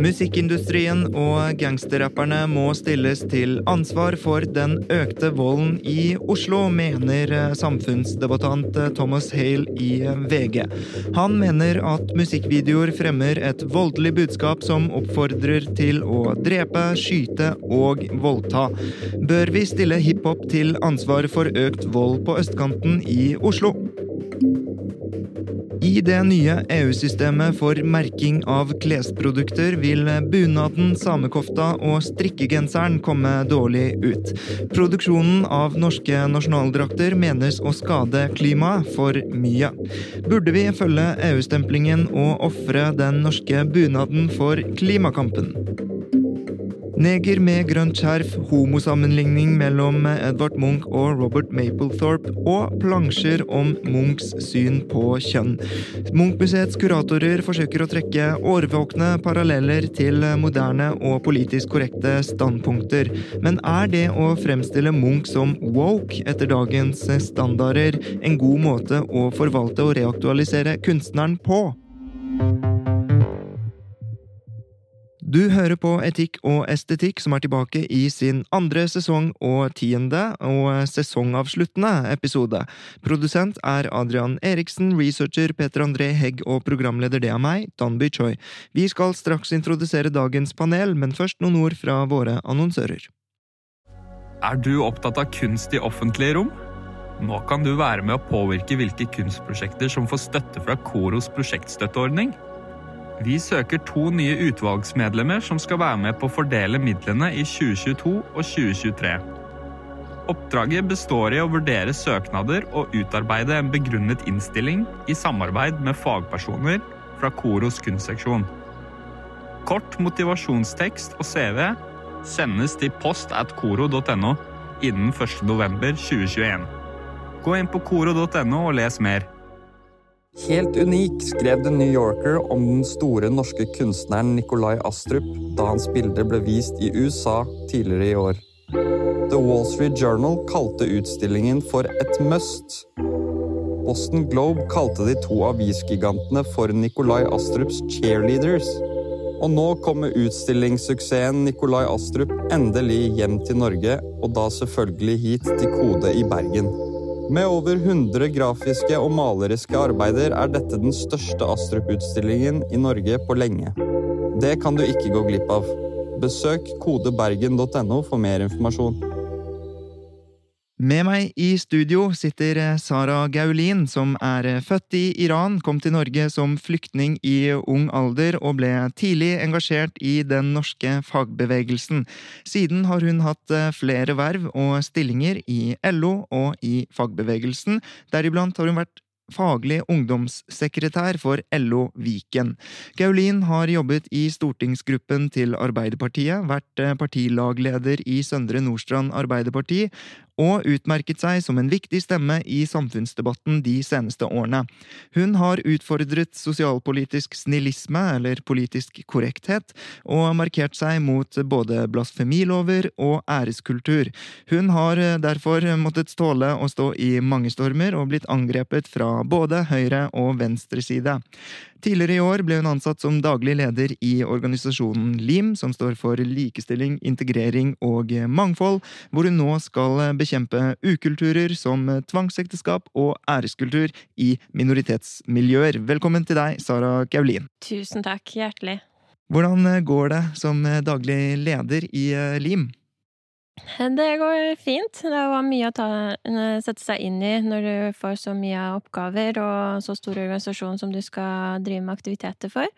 Musikkindustrien og gangsterrapperne må stilles til ansvar for den økte volden i Oslo, mener samfunnsdebattant Thomas Hale i VG. Han mener at musikkvideoer fremmer et voldelig budskap som oppfordrer til å drepe, skyte og voldta. Bør vi stille hiphop til ansvar for økt vold på østkanten i Oslo? I det nye EU-systemet for merking av klesprodukter vil bunaden, samekofta og strikkegenseren komme dårlig ut. Produksjonen av norske nasjonaldrakter menes å skade klimaet for mye. Burde vi følge EU-stemplingen og ofre den norske bunaden for klimakampen? Neger med grønt skjerf, homosammenligning mellom Edvard Munch og Robert Mapplethorpe, og plansjer om Munchs syn på kjønn. Munch-museets kuratorer forsøker å trekke årvåkne paralleller til moderne og politisk korrekte standpunkter. Men er det å fremstille Munch som woke etter dagens standarder en god måte å forvalte og reaktualisere kunstneren på? Du hører på Etikk og estetikk, som er tilbake i sin andre sesong og tiende og sesongavsluttende episode. Produsent er Adrian Eriksen, researcher Peter André Hegg og programleder det er meg, Danby Choi. Vi skal straks introdusere dagens panel, men først noen ord fra våre annonsører. Er du opptatt av kunst i offentlige rom? Nå kan du være med å påvirke hvilke kunstprosjekter som får støtte fra Koros prosjektstøtteordning. Vi søker to nye utvalgsmedlemmer som skal være med på å fordele midlene i 2022 og 2023. Oppdraget består i å vurdere søknader og utarbeide en begrunnet innstilling i samarbeid med fagpersoner fra Koros kunstseksjon. Kort motivasjonstekst og CV sendes til post at koro.no innen 1.11.2021. Gå inn på koro.no og les mer. Helt unik skrev The New Yorker om den store norske kunstneren Nikolai Astrup da hans bilder ble vist i USA tidligere i år. The Wall Street Journal kalte utstillingen for et must. Boston Globe kalte de to avisgigantene for Nikolai Astrups cheerleaders. Og nå kommer utstillingssuksessen Nikolai Astrup endelig hjem til Norge, og da selvfølgelig hit til Kode i Bergen. Med over 100 grafiske og maleriske arbeider er dette den største Astrup-utstillingen i Norge på lenge. Det kan du ikke gå glipp av. Besøk kodebergen.no for mer informasjon. Med meg i studio sitter Sara Gaulin, som er født i Iran, kom til Norge som flyktning i ung alder og ble tidlig engasjert i den norske fagbevegelsen. Siden har hun hatt flere verv og stillinger i LO og i fagbevegelsen, deriblant har hun vært faglig ungdomssekretær for LO Viken. Gaulin har jobbet i stortingsgruppen til Arbeiderpartiet, vært partilagleder i Søndre Nordstrand Arbeiderparti og utmerket seg som en viktig stemme i samfunnsdebatten de seneste årene. Hun har utfordret sosialpolitisk snillisme, eller politisk korrekthet, og markert seg mot både blasfemilover og æreskultur. Hun har derfor måttet tåle å stå i mange stormer og blitt angrepet fra både høyre og venstre side. Tidligere i år ble hun ansatt som daglig leder i organisasjonen LIM, som står for likestilling, integrering og mangfold, hvor hun nå skal bekjempe ukulturer som tvangsekteskap og æreskultur i minoritetsmiljøer. Velkommen til deg, Sara Gaulin. Tusen takk. Hjertelig. Hvordan går det som daglig leder i LIM? Det går fint. Det var mye å ta, sette seg inn i når du får så mye oppgaver og så stor organisasjon som du skal drive med aktiviteter for.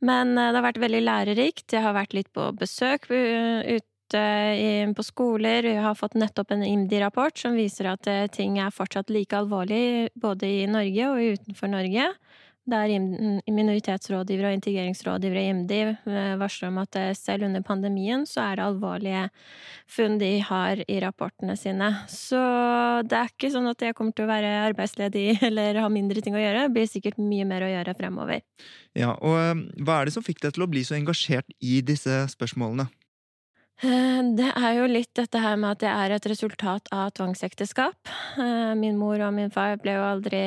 Men det har vært veldig lærerikt. Jeg har vært litt på besøk ute på skoler. Jeg har fått nettopp en IMDi-rapport som viser at ting er fortsatt like alvorlig både i Norge og utenfor Norge. Der minoritetsrådgivere og integreringsrådgivere i IMDi eh, varsler om at eh, selv under pandemien så er det alvorlige funn de har i rapportene sine. Så det er ikke sånn at jeg kommer til å være arbeidsledig eller ha mindre ting å gjøre. Det blir sikkert mye mer å gjøre fremover. Ja, og hva er det som fikk deg til å bli så engasjert i disse spørsmålene? Eh, det er jo litt dette her med at det er et resultat av tvangsekteskap. Eh, min mor og min far ble jo aldri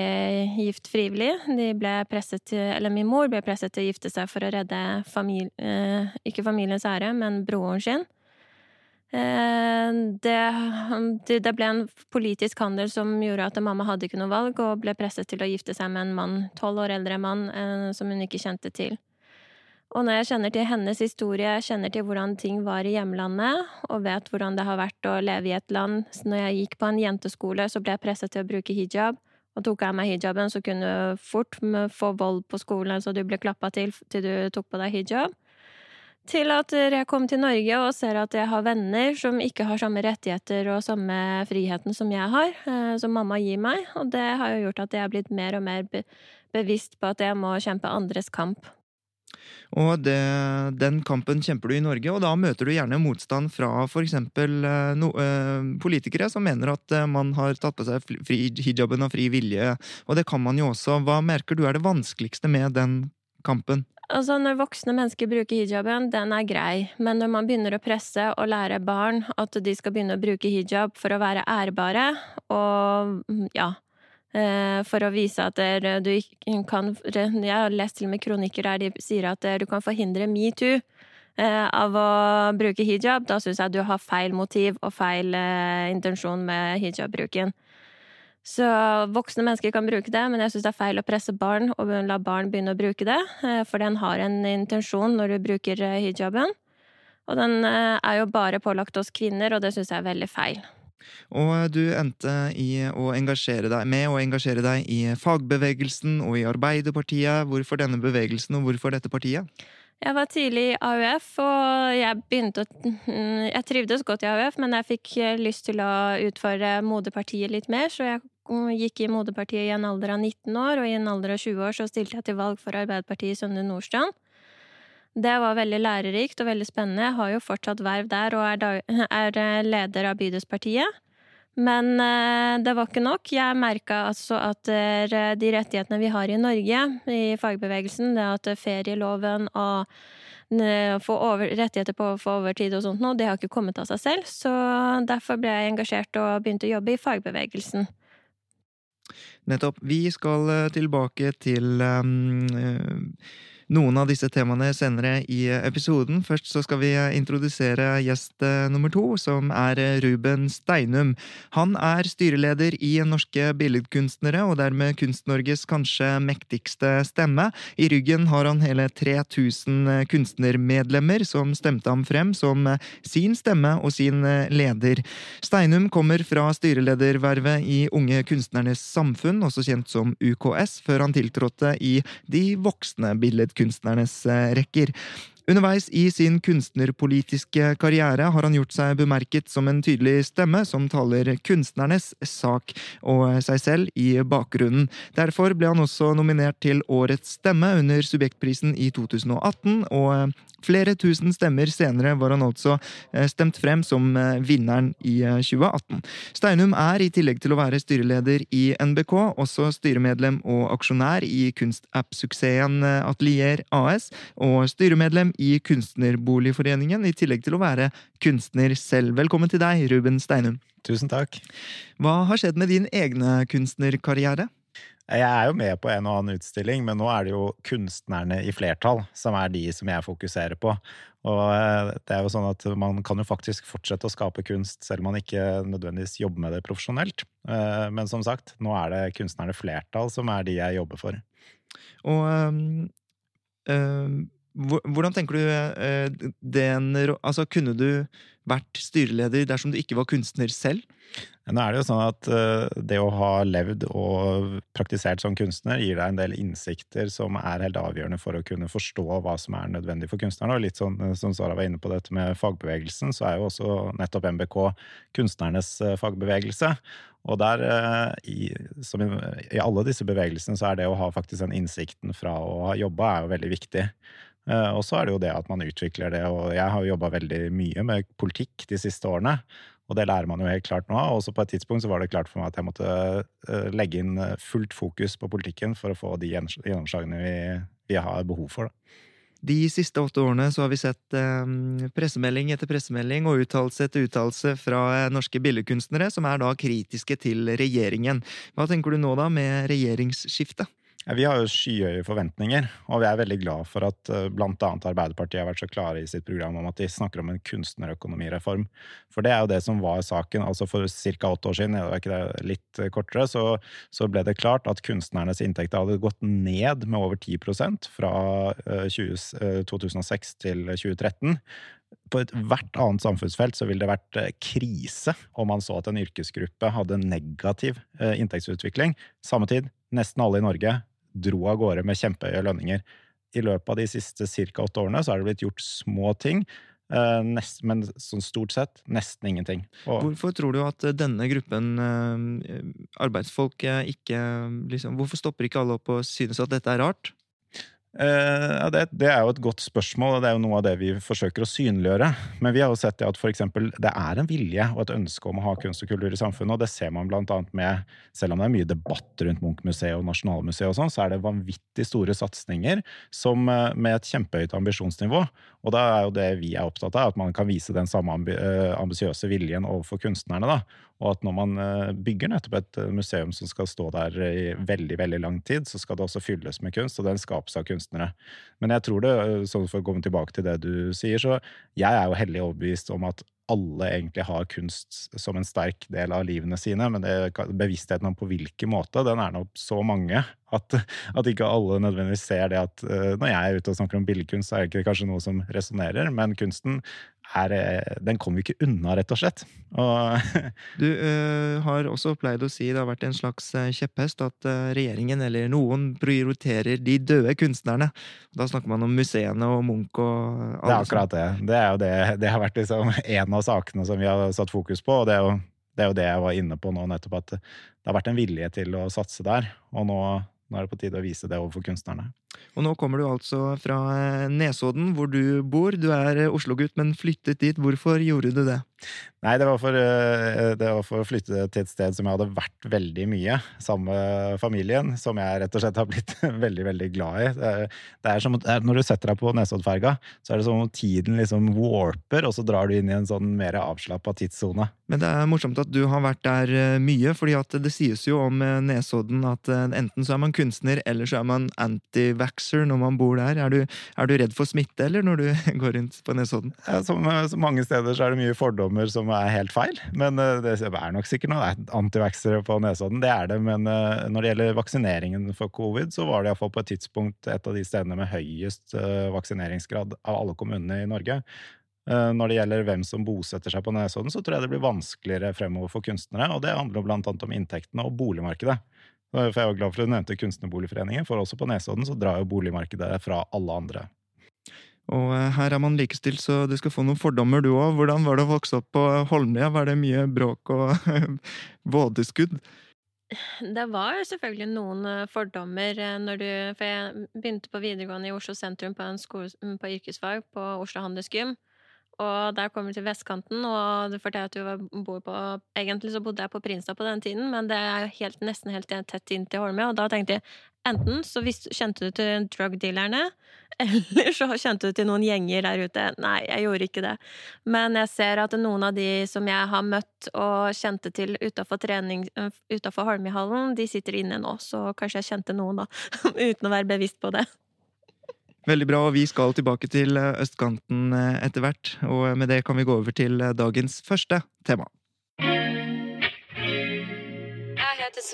gift frivillig. Til, min mor ble presset til å gifte seg for å redde familie, eh, ikke familiens ære, men broren sin. Det, det, ble en politisk handel som gjorde at mamma hadde ikke noe valg, og ble presset til å gifte seg med en mann, tolv år eldre mann, som hun ikke kjente til. Og når jeg kjenner til hennes historie, kjenner til hvordan ting var i hjemlandet, og vet hvordan det har vært å leve i et land så Når jeg gikk på en jenteskole, så ble jeg presset til å bruke hijab. Og tok jeg av meg hijaben, så kunne du fort få vold på skolen, så du ble klappa til til du tok på deg hijab. Til at jeg kom til Norge og ser at jeg har venner som ikke har samme rettigheter og samme friheten som jeg har, eh, som mamma gir meg. Og det har jo gjort at jeg har blitt mer og mer bevisst på at jeg må kjempe andres kamp. Og det, den kampen kjemper du i Norge, og da møter du gjerne motstand fra f.eks. Eh, no, eh, politikere som mener at eh, man har tatt på seg fri, hijaben av fri vilje. Og det kan man jo også. Hva merker du er det vanskeligste med den kampen? Altså, Når voksne mennesker bruker hijaben, den er grei. Men når man begynner å presse og lære barn at de skal begynne å bruke hijab for å være ærbare, og ja, for å vise at du kan Jeg har lest til og med kronikker der de sier at du kan forhindre metoo eh, av å bruke hijab. Da syns jeg du har feil motiv og feil eh, intensjon med hijab-bruken. Så voksne mennesker kan bruke det, men jeg syns det er feil å presse barn og la barn begynne å bruke det, for den har en intensjon når du bruker hijaben. Og den er jo bare pålagt oss kvinner, og det syns jeg er veldig feil. Og du endte i å engasjere deg, med å engasjere deg i fagbevegelsen og i Arbeiderpartiet. Hvorfor denne bevegelsen, og hvorfor dette partiet? Jeg var tidlig i AUF, og jeg å Jeg trivdes godt i AUF, men jeg fikk lyst til å utfordre moderpartiet litt mer, så jeg gikk i moderpartiet i en alder av 19 år, og i en alder av 20 år så stilte jeg til valg for Arbeiderpartiet i Søndre Nordstrand. Det var veldig lærerikt og veldig spennende. Jeg har jo fortsatt verv der og er, da, er eh, leder av Bydelspartiet. Men eh, det var ikke nok. Jeg merka altså at eh, de rettighetene vi har i Norge, i fagbevegelsen, det at ferieloven og over, rettigheter på å få overtid og sånt noe, det har ikke kommet av seg selv. Så derfor ble jeg engasjert og begynte å jobbe i fagbevegelsen. Nettopp. Vi skal tilbake til um, noen av disse temaene senere i episoden. Først så skal vi introdusere gjest eh, nummer to, som er Ruben Steinum. Han er styreleder i Norske Billedkunstnere, og dermed Kunst-Norges kanskje mektigste stemme. I ryggen har han hele 3000 kunstnermedlemmer som stemte ham frem som sin stemme og sin leder. Steinum kommer fra styreledervervet i Unge Kunstnernes Samfunn, også kjent som UKS, før han tiltrådte i De voksne billedkunstnerne kunstnernes eh, rekker. Underveis i sin kunstnerpolitiske karriere har han gjort seg bemerket som en tydelig stemme som taler kunstnernes sak og seg selv i bakgrunnen. Derfor ble han også nominert til Årets stemme under Subjektprisen i 2018, og Flere tusen stemmer senere var han altså eh, stemt frem som eh, vinneren i 2018. Eh, Steinum er, i tillegg til å være styreleder i NBK, også styremedlem og aksjonær i kunstapp-suksessen Atelier AS, og styremedlem i Kunstnerboligforeningen, i tillegg til å være kunstner selv. Velkommen til deg, Ruben Steinum. Tusen takk. Hva har skjedd med din egne kunstnerkarriere? Jeg er jo med på en og annen utstilling, men nå er det jo kunstnerne i flertall som er de som jeg fokuserer på. Og eh, det er jo sånn at man kan jo faktisk fortsette å skape kunst selv om man ikke nødvendigvis jobber med det profesjonelt. Eh, men som sagt, nå er det kunstnerne flertall som er de jeg jobber for. Og um, um, hvordan tenker du uh, den Altså, kunne du vært styreleder dersom du ikke var kunstner selv? Nå er det jo sånn at uh, det å ha levd og praktisert som kunstner gir deg en del innsikter som er helt avgjørende for å kunne forstå hva som er nødvendig for kunstnerne. Og litt sånn eh, som Sara var inne på dette med fagbevegelsen, så er jo også nettopp MBK kunstnernes uh, fagbevegelse. Og der, i, i, i alle disse bevegelsene, så er det å ha faktisk den innsikten fra å ha jobba, er jo veldig viktig. Og så er det jo det at man utvikler det, og jeg har jobba veldig mye med politikk de siste årene. Og det lærer man jo helt klart nå. Og så på et tidspunkt så var det klart for meg at jeg måtte eh, legge inn eh, fullt fokus på politikken for å få de gjennomslagene vi, vi har behov for. Da. De siste åtte årene så har vi sett eh, pressemelding etter pressemelding og uttalelse etter uttalelse fra eh, norske billedkunstnere som er da kritiske til regjeringen. Hva tenker du nå da med regjeringsskiftet? Vi har jo skyhøye forventninger, og vi er veldig glad for at eh, bl.a. Arbeiderpartiet har vært så klare i sitt program om at de snakker om en kunstnerøkonomireform. For det er jo det som var saken. altså For ca. åtte år siden, det var ikke det litt kortere, så, så, ble det klart at kunstnernes inntekter hadde gått ned med over 10% fra 20, 2006 eh, til 2013 på ethvert annet samfunnsfelt så ville det vært eh, krise om man så at en yrkesgruppe hadde negativ inntektsutvikling. Samme tid, nesten alle i Norge dro av gårde med kjempehøye lønninger. I løpet av de siste ca. åtte årene så er det blitt gjort små ting, eh, men sånn stort sett nesten ingenting. Og, hvorfor tror du at denne gruppen eh, arbeidsfolk ikke liksom, Hvorfor stopper ikke alle opp og synes at dette er rart? Uh, det, det, er jo et godt spørsmål, og det er jo noe av det vi forsøker å synliggjøre. Men vi har jo sett at for eksempel, det er en vilje og et ønske om å ha kunst og kultur i samfunnet. Og det ser man annet med Selv om det er mye debatt rundt Munch-museet og Nasjonalmuseet, og sånn, så er det vanvittig store satsinger eh, med et kjempehøyt ambisjonsnivå. Og da er jo det vi er opptatt av, at man kan vise den samme eh, ambisiøse viljen overfor kunstnerne. da, Og at når man eh, bygger nettopp et eh, museum som skal stå der i veldig veldig lang tid, så skal det også fylles med kunst, og den skapes av kunstnere. Men jeg tror det, sånn for å komme tilbake til det du sier, så jeg er jo hellig overbevist om at alle egentlig har kunst som en sterk del av livene sine, men det, bevisstheten om på hvilken måte, den er nå så mange at, at, ikke alle nødvendigvis ser det at uh, når jeg er ute og snakker om billedkunst, så er det ikke kanskje noe som resonnerer, men kunsten er, eh, den kommer vi ikke unna, rett og slett. Og du uh, har også pleid å si, det har vært en slags kjepphest, at regjeringen eller noen prioriterer de døde kunstnerne. Da snakker man om museene og Munch og alle Det er akkurat det. Det, er jo det. det har vært liksom en av sakene som vi har satt fokus på, og det er jo det er jo det jeg var inne på nå nettopp, at det har vært en vilje til å satse der. Og nå nå er det på tide å vise det overfor kunstnerne. Og nå kommer du altså fra eh, Nesodden, hvor du bor. Du er eh, Oslo-gutt, men flyttet dit. Hvorfor gjorde du det? Nei, det var, for, eh, det var, for, å flytte til et sted som jeg hadde vært veldig mye sammen med familien. Som jeg rett og slett har blitt veldig veldig glad i. Det er, som, Når du setter deg på Nesoddferga, så er det som om tiden liksom warper, og så drar du inn i en sånn mer avslappa tidssone. Men det er morsomt at du har vært der mye, fordi at det sies jo om Nesodden at enten så er man kunstner, eller så er man anti-vaxxer når man bor der. Er du, er du, redd for smitte, eller når du går rundt på Nesodden? Ja, som, som mange steder så er det mye fordommer fordommer som er helt feil. Men eh, det er nok sikkert noen antivaxere på Nesodden, det er det. Men eh, når det gjelder vaksineringen for covid, så var det iallfall på et tidspunkt et av de stedene med høyest eh, vaksineringsgrad av alle kommunene i Norge. Når det gjelder hvem som bosetter seg på Nesodden, så tror jeg det blir vanskeligere fremover for kunstnere. Og det handler blant annet om inntektene og boligmarkedet. For Jeg var glad for at du nevnte Kunstnerboligforeningen, for også på Nesodden så drar jo boligmarkedet fra alle andre. Og eh, her er man likestilt, så du skal få noen fordommer, du òg. Hvordan var det å vokse opp på Holmlia? Var det mye bråk og vådeskudd? Det var selvfølgelig noen eh, fordommer eh, når du For jeg begynte på videregående i Oslo sentrum på en skole på yrkesfag på Oslo Handelsgym. Og der kom vi til vestkanten, og du fortalte at du bor på Egentlig så bodde jeg på Prinstad på den tiden, men det er helt, nesten helt tett inn til Holmlia, og da tenkte jeg enten så kjente du til drug dealerne, eller så kjente du til noen gjenger der ute. Nei, jeg gjorde ikke det. Men jeg ser at noen av de som jeg har møtt og kjente til utafor Holmøyhallen, de sitter inne nå, så kanskje jeg kjente noen, da. Uten å være bevisst på det. Veldig bra, og vi skal tilbake til østkanten eh, etter hvert. Og med det kan vi gå over til eh, dagens første tema.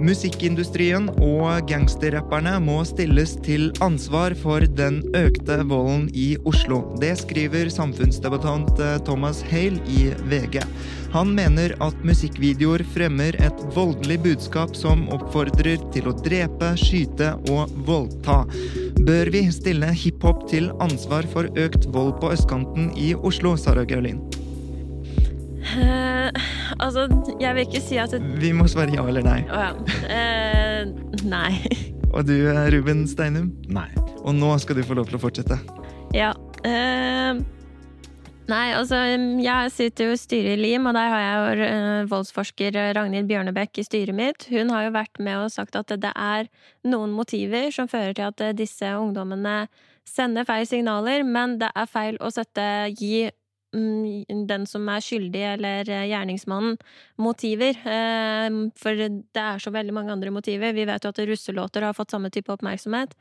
Musikkindustrien og gangsterrapperne må stilles til ansvar for den økte volden i Oslo. Det skriver samfunnsdebattant eh, Thomas Hale i VG. Han mener at musikkvideoer fremmer et voldelig budskap som oppfordrer til å drepe, skyte og voldta. Bør vi stille hiphop til ansvar for økt vold på østkanten i Oslo, Sara Gaulin? Eh, altså, jeg vil ikke si at det, Vi må svare ja eller nei. Ja. Eh, nei. Og du, eh, Ruben Steinum? Nei. Og nå skal du få lov til å fortsette. Ja. Uh, nei, altså Jeg sitter jo i styret i LIM, og der har jeg jo voldsforsker Ragnhild Bjørnebekk i styret mitt. Hun har jo vært med og sagt at det er noen motiver som fører til at disse ungdommene sender feil signaler, men det er feil å sette gi den som er skyldig, eller eh, gjerningsmannen, motiver. Eh, For det er så veldig mange andre motiver. Vi vet jo at russelåter har fått samme type oppmerksomhet.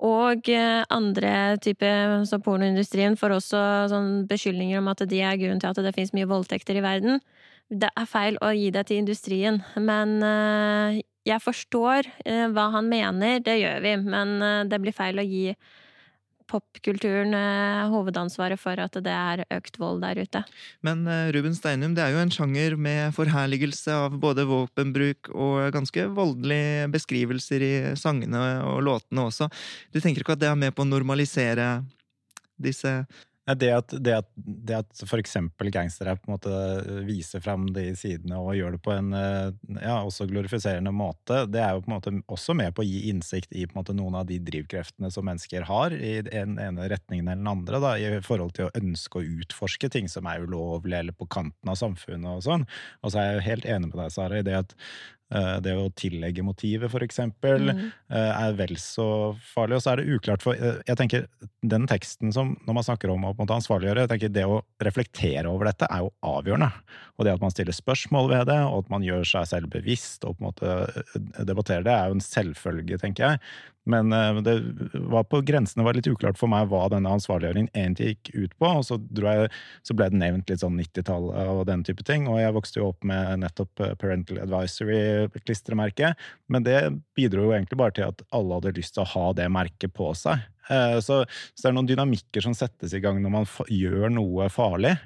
Og eh, andre typer, så pornoindustrien får også sånn beskyldninger om at de er grunnen til at det finnes mye voldtekter i verden. Det er feil å gi det til industrien, men jeg forstår hva han mener, det gjør vi, men det blir feil å gi popkulturen eh, hovedansvaret for at det er økt vold der ute. Men eh, Ruben Steinum, det er jo en sjanger med forherligelse av både våpenbruk og ganske voldelige beskrivelser i sangene og låtene også. Du tenker ikke at det er med på å normalisere disse Det at, det at, det at for eksempel gangsterrap på en måte viser fram de sidene og gjør det på en eh, ja, også glorifiserende måte, det er jo på en måte også med på å gi innsikt i måte noen av de drivkreftene som mennesker har, i den ene retningen eller den andre, da, i forhold til å ønske å utforske ting som er ulovlig eller på kanten av samfunnet og sånn. Og så er jeg jo helt enig med deg, Sara, i det at eh, det å tillegge motivet, eksempel, Mm. eh, er vel så farlig. Og så er det uklart for eh, Jeg tenker den teksten som Når man snakker om å på en måte ansvarliggjøre, jeg tenker det å reflektere over dette er jo avgjørende. Og det at man stiller spørsmål ved det, og at man gjør seg selv bevisst og på en måte eh, debatterer det, er jo en selvfølge, tenker jeg. Men eh, det var på grensene var litt uklart for meg hva denne ansvarliggjøringen egentlig gikk ut på. Og så, jeg, så ble det nevnt litt sånn 90-tallet og den type ting. Og jeg vokste jo opp med nettopp eh, Parental Advisory-klistremerket. Men det bidro jo egentlig bare til at alle hadde lyst til å ha det merket på seg. Eh, Så, så det er noen dynamikker som settes i gang når man gjør noe farlig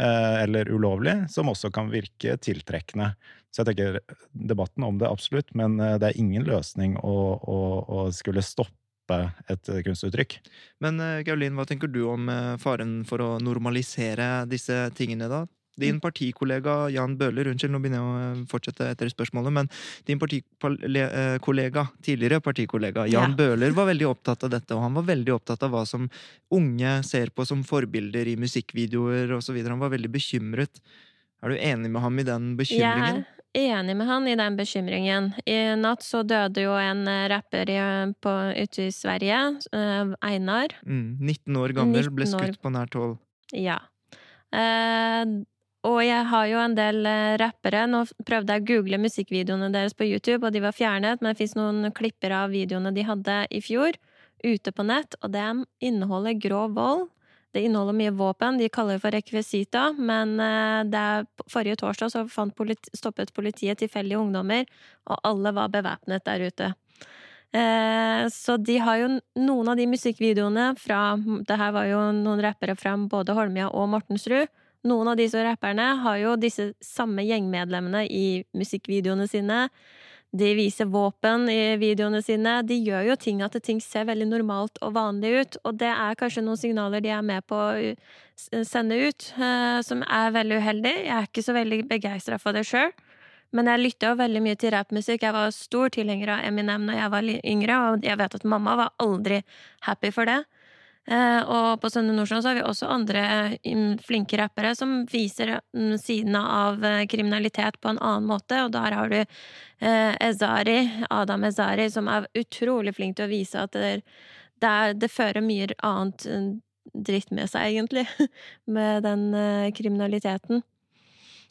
eller ulovlig, som også kan virke tiltrekkende. Så jeg tenker debatten om det absolutt, men eh, det er ingen løsning å, å, å skulle stoppe et eh, kunstuttrykk. Men eh, Gaulin, hva tenker du om eh, faren for å normalisere disse tingene, da? Din partikollega Jan Bøhler, unnskyld, nå begynner jeg å eh, fortsette etter spørsmålet, men din partikollega, tidligere partikollega Jan Ja. Bøhler var veldig opptatt av dette, og han var veldig opptatt av hva som unge ser på som forbilder i musikkvideoer osv. Han var veldig bekymret. Er du enig med ham i den bekymringen? Jeg er enig med han i den bekymringen. I natt så døde jo en eh, rapper i, på, ute i Sverige, eh, Einar. Mm, 19 år gammel, ble 19 år. skutt på nært hold. Ja. Eh, og jeg har jo en del eh, rappere. Nå prøvde jeg å google musikkvideoene deres på YouTube, og de var fjernet, men det fins noen klipper av videoene de hadde i fjor, ute på nett, og de inneholder grov vold. Det inneholder mye våpen. De kaller det for rekvisita, men eh, er, forrige torsdag politi, stoppet politiet tilfeldige ungdommer, og alle var bevæpnet der ute. Eh, så de har jo noen av de musikkvideoene fra Det her var jo noen rappere fra både Holmlia og Mortensrud. Noen av disse rapperne har jo disse samme gjengmedlemmene i musikkvideoene sine. De viser våpen i videoene sine. De gjør jo ting at ting ser veldig normalt og vanlig ut, og det er kanskje noen signaler de er med på å sende ut, eh, som er veldig uheldig. Jeg er ikke så veldig begeistra for det sjøl. Men jeg lytta jo veldig mye til rappmusikk. Jeg var stor tilhenger av Eminem når jeg var yngre, og jeg vet at mamma var aldri happy for det. Eh, og på Sønne Nordstrand har vi også andre mm, flinke rappere som viser mm, sidene av eh, kriminalitet på en annen måte, og der har du eh, Ezari, Adam Ezari, som er utrolig flink til å vise at det, er, det fører mye annet eh, dritt med seg, egentlig, med den kriminaliteten.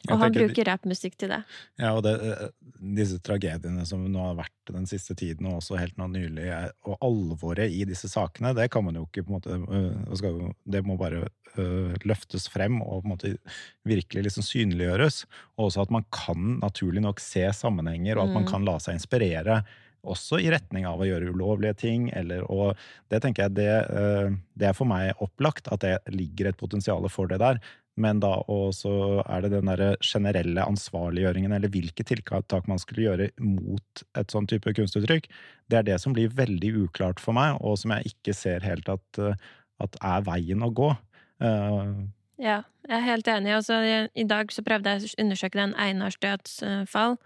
Og han bruker rappmusikk til det. Ja, og det, eh, disse tragediene som nå har vært den siste tiden, og også helt nå nylig, og alvoret i disse sakene, det kan man jo ikke på en måte jo- Det må bare øh, løftes frem og på en måte virkelig liksom synliggjøres. Og også at man kan naturlig nok se sammenhenger, og at man Mm. kan la seg inspirere. Også i retning av å gjøre ulovlige ting, eller og Det tenker jeg det, det er for meg opplagt at det ligger et potensial for det der. Men da også er det den der generelle ansvarliggjøringen, eller hvilke tiltak man skulle gjøre mot et sånn type kunstuttrykk. Det er det som blir veldig uklart for meg, og som jeg ikke ser helt at, eh, at er veien å gå. Uh, Ja, jeg er helt enig. Altså, I dag så prøvde jeg å undersøke den Einars dødsfall.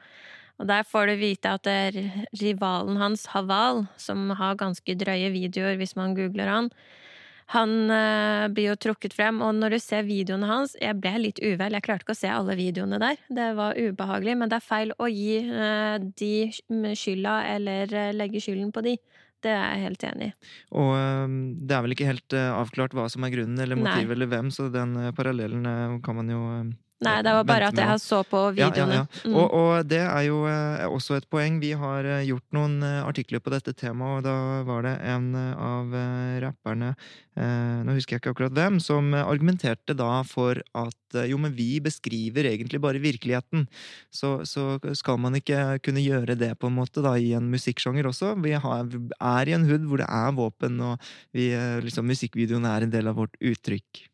Og der får du vite at det er rivalen hans, Haval, som har ganske drøye videoer hvis man googler han, han eh, blir jo trukket frem, og når du ser videoene hans Jeg ble litt uvel, jeg klarte ikke å se alle videoene der. Det var ubehagelig, men det er feil å gi eh, de skylda eller eh, legge skylden på de. Det er jeg helt enig i. Og øhm, det er vel ikke helt øh, avklart hva som er grunnen eller motivet eller hvem, så den øh, parallellen kan man jo Nei, det var bare at jeg så på videoene. ja, ja. Mm. Og, og det er jo eh, også et poeng. Vi har eh, gjort noen eh, artikler på dette temaet, og da var det en av rapperne, nå husker jeg ikke akkurat hvem, som argumenterte da for at jo, men vi beskriver egentlig bare virkeligheten. Så, så skal man ikke kunne gjøre det på en måte da i en musikksjanger også. Vi har, er i en hood hvor det er våpen, og vi, liksom, musikkvideoen er en del av vårt uttrykk.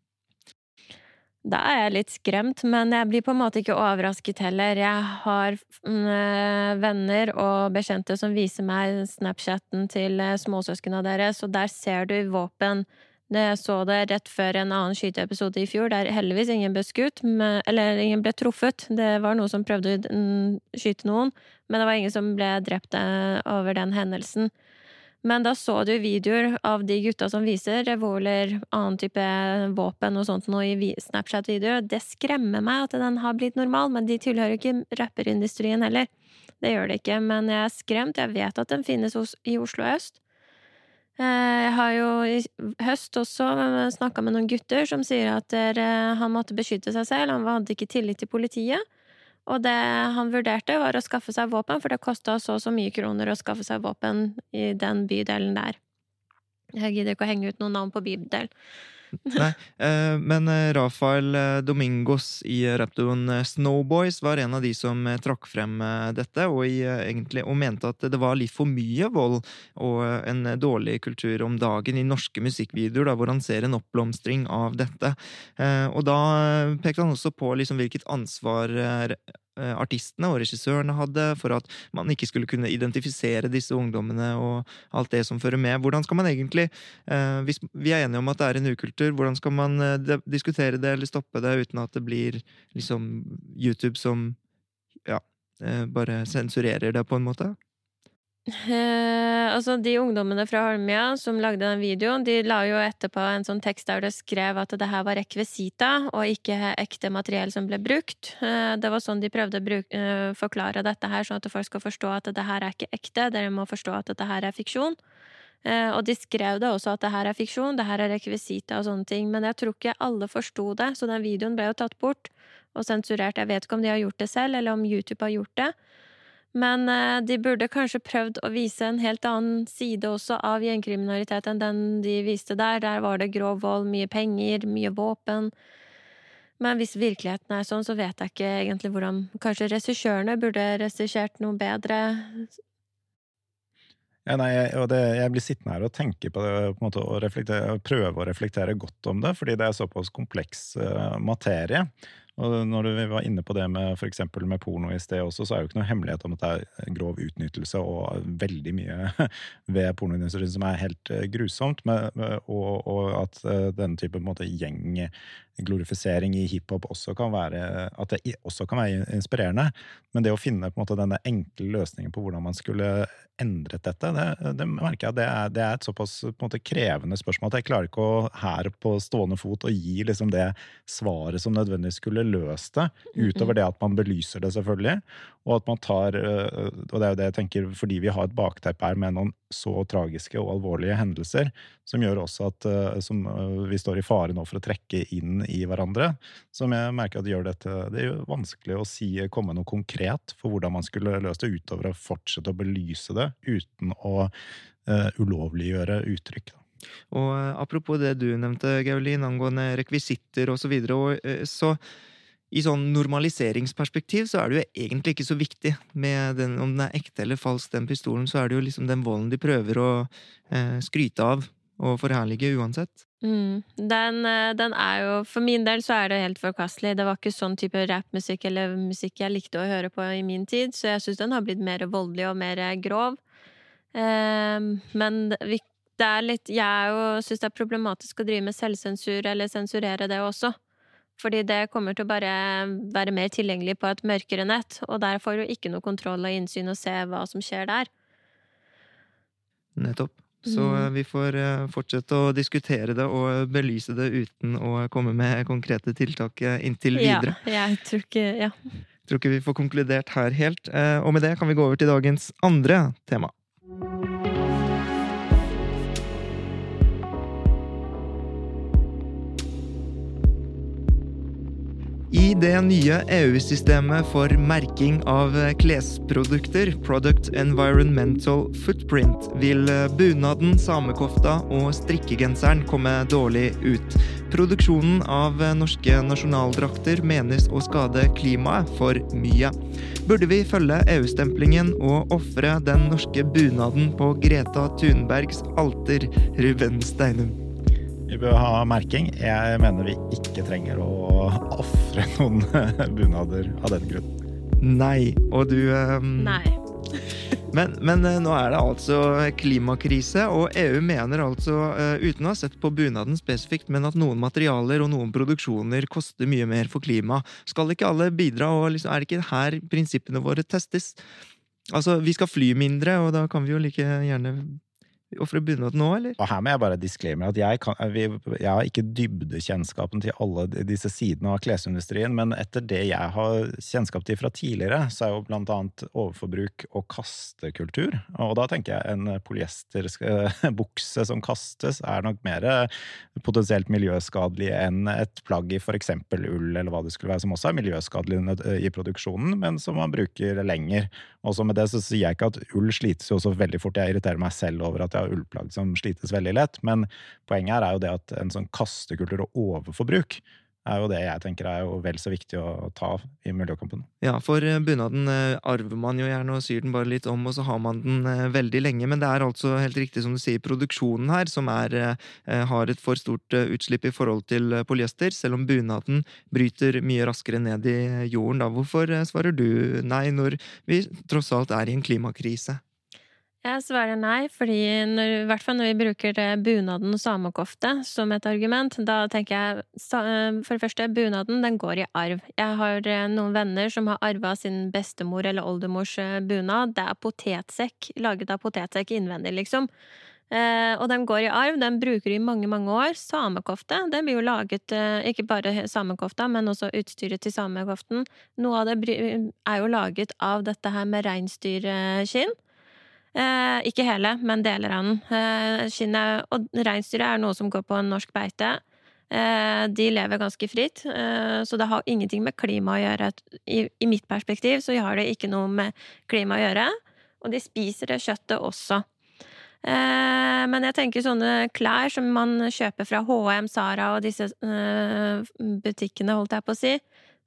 Da er jeg litt skremt, men jeg blir på en måte ikke overrasket heller. Jeg har mm, eh, venner og bekjente som viser meg Snapchatten til eh, småsøskena deres, og der ser du våpen. Jeg så det rett før en annen skyteepisode i fjor, der heldigvis ingen ble skutt, eller ingen ble truffet. Det var noen som prøvde å mm, skyte noen, men det var ingen som ble drept eh, over den hendelsen. Men da så du videoer av de gutta som viser revolver, annen type våpen og sånt noe i Snapchat-videoer. Det skremmer meg at den har blitt normal, men de tilhører jo ikke rapperindustrien heller. Det gjør det ikke, men jeg er skremt. Jeg vet at den finnes i Oslo øst. Eh, Jeg har jo i høst også snakka med noen gutter som sier at eh, han måtte beskytte seg selv, han hadde ikke tillit til politiet. Og det han vurderte, var å skaffe seg våpen, for det kosta så og så mye kroner å skaffe seg våpen i den bydelen der. Jeg gidder ikke å henge ut noen navn på bydelen. Nei, eh, men eh, Rafael eh, Domingos i raptoen Snowboys var en av de som trakk frem dette, og, egentlig, og mente at det var litt for mye vold og en dårlig kultur om dagen i norske musikkvideoer, da, hvor han ser en oppblomstring av dette. Og da pekte han også på liksom hvilket ansvar artistene og regissørene hadde for at man ikke skulle kunne identifisere disse ungdommene og alt det som fører med. Hvordan skal man egentlig Eh, hvis vi er enige om at det er en ukultur, hvordan skal man eh, diskutere det eller stoppe det uten at det blir liksom YouTube som ja, eh, bare sensurerer det på en måte? Eh, altså, de ungdommene fra Holmlia som lagde den videoen, de la jo etterpå en sånn tekst der det skrev at det her var rekvisita, og ikke ekte materiell som ble brukt. Eh, det var sånn de prøvde å bruke, eh, forklare dette her, sånn at folk skal forstå at det her er ikke ekte, dere må forstå at dette her er fiksjon. Eh, og de skrev det også at det her er fiksjon, det her er rekvisita og sånne ting, men jeg tror ikke alle forsto det, så den videoen ble jo tatt bort og sensurert. Jeg vet ikke om de har gjort det selv, eller om YouTube har gjort det. Men eh, de burde kanskje prøvd å vise en helt annen side også av gjengkriminalitet enn den de viste der. Der var det grov vold, mye penger, mye våpen. Men hvis virkeligheten er sånn, så vet jeg ikke egentlig hvordan Kanskje regissørene burde regissert noe bedre. Ja, nei, og det, jeg blir sittende her og tenke på det, på en måte, og, og prøve å reflektere godt om det, fordi det er såpass kompleks uh, materie. Og når du var inne på det med eksempel med porno i sted også, så er det jo ikke noe hemmelighet om at det er grov utnyttelse og veldig mye ved pornoindustrien som er helt eh, grusomt, og, at eh, denne type måte, gjengglorifisering i hiphop også kan være at det også kan være inspirerende. Men det å finne på en måte denne enkle løsningen på hvordan man skulle endret dette, det, det merker jeg det er, det er et såpass måte, krevende spørsmål at jeg klarer ikke å her på stående fot å gi liksom det svaret som nødvendigvis skulle løst det, utover det at man belyser det, selvfølgelig. Og at man tar eh, Og det er jo det jeg tenker, fordi vi har et bakteppe her med noen så tragiske og alvorlige hendelser, som gjør også at eh, som, eh, vi står i fare nå for å trekke inn i hverandre, som jeg merker at gjør dette Det er jo vanskelig å si, komme noe konkret for hvordan man skulle løst det, utover å fortsette å belyse det uten å uh, ulovliggjøre uttrykk. Og apropos det du nevnte, Gaulin, angående rekvisitter og så videre, og, så i sånn normaliseringsperspektiv så er det jo egentlig ikke så viktig den, om den er ekte eller falsk, den pistolen. Så er det jo liksom den volden de prøver å eh, skryte av og forherlige uansett. Mm. Den, eh, den, er jo For min del så er det helt forkastelig. Det var ikke sånn type rappmusikk eller musikk jeg likte å høre på i min tid, så jeg syns den har blitt mer voldelig og mer grov. Eh, men det er litt Jeg syns det er problematisk å drive med selvsensur eller sensurere det også. Fordi det kommer til å bare være mer tilgjengelig på et mørkere nett, og der får du ikke noe kontroll og innsyn og se hva som skjer der. Nettopp. Så mm. Eh, vi får eh, fortsette å diskutere det og belyse det uten å komme med konkrete tiltak eh, inntil videre. Ja, jeg tror ikke Ja. Tror ikke vi får konkludert her helt. Og med det kan vi gå over til dagens andre tema. Det nye EU-systemet for merking av klesprodukter, Product Environmental Footprint, vil bunaden, samekofta og strikkegenseren komme dårlig ut. Produksjonen av norske nasjonaldrakter menes å skade klimaet for mye. Burde vi følge EU-stemplingen og ofre den norske bunaden på Greta Thunbergs alter, Ruben Steinum? Vi bør ha merking. Jeg mener vi ikke trenger å ofre noen bunader av den grunn. Nei. Og du um... Nei. men, men, eh, nå er det altså klimakrise, og EU mener altså, uh, uten å ha sett på bunaden spesifikt, men at noen materialer og noen produksjoner koster mye mer for klimaet. Skal ikke alle bidra, og liksom, er det ikke her prinsippene våre testes? Altså, vi skal fly mindre, og da kan vi jo like gjerne ofre begynne nå, eller? Og her må jeg bare disclaimer at jeg, kan, jeg har ikke dybdekjennskapen til alle disse sidene av klesindustrien, men etter det jeg har kjennskap til fra tidligere, så er jo blant annet overforbruk og kastekultur. Og da tenker jeg en polyesterbukse som kastes, er nok mer potensielt miljøskadelig enn et plagg i for eksempel ull, eller hva det skulle være, som også er miljøskadelig i produksjonen, men som man bruker lenger. Også med det så sier jeg ikke at ull slites jo så veldig fort. Jeg irriterer meg selv over at jeg har ullplagg som slites veldig lett. Men poenget her er jo det at en sånn kastekultur og overforbruk er jo det jeg tenker er jo vel så viktig å ta i miljøkampen. Ja, for eh, bunaden eh, arver man jo gjerne og syr den bare litt om, og så har man den eh, veldig lenge. Men det er altså helt riktig som du sier, produksjonen her som er, har et for stort utslipp i forhold til polyester, selv om bunaden bryter mye raskere ned i jorden. Da. Hvorfor svarer du nei, når vi tross alt er i en klimakrise? Jeg svarer nei, fordi når, i hvert fall når vi bruker bunaden og samekofte som et argument, da tenker jeg eh, for det første, bunaden den går i arv. Jeg har eh, noen venner som har arva sin bestemor eller oldemors eh, bunad. Det er potetsekk, laget av potetsekk innvendig, liksom. Eh, og den går i arv, den bruker du i mange, mange år. Samekofte, den blir jo laget, ikke bare samekofta, men også utstyret til samekoften. Noe av det er jo laget av dette her med reinsdyrskinn. Eh, ikke hele, men deler av den. Eh, skinnet og reinsdyret er noe som går på en norsk beite. Eh, de lever ganske fritt, eh, så det har ingenting med klima å gjøre. I, I, mitt perspektiv så har det ikke noe med klima å gjøre. Og de spiser det kjøttet også. Eh, men jeg tenker sånne klær som man kjøper fra HM, Sara og disse eh, butikkene, holdt jeg på å si,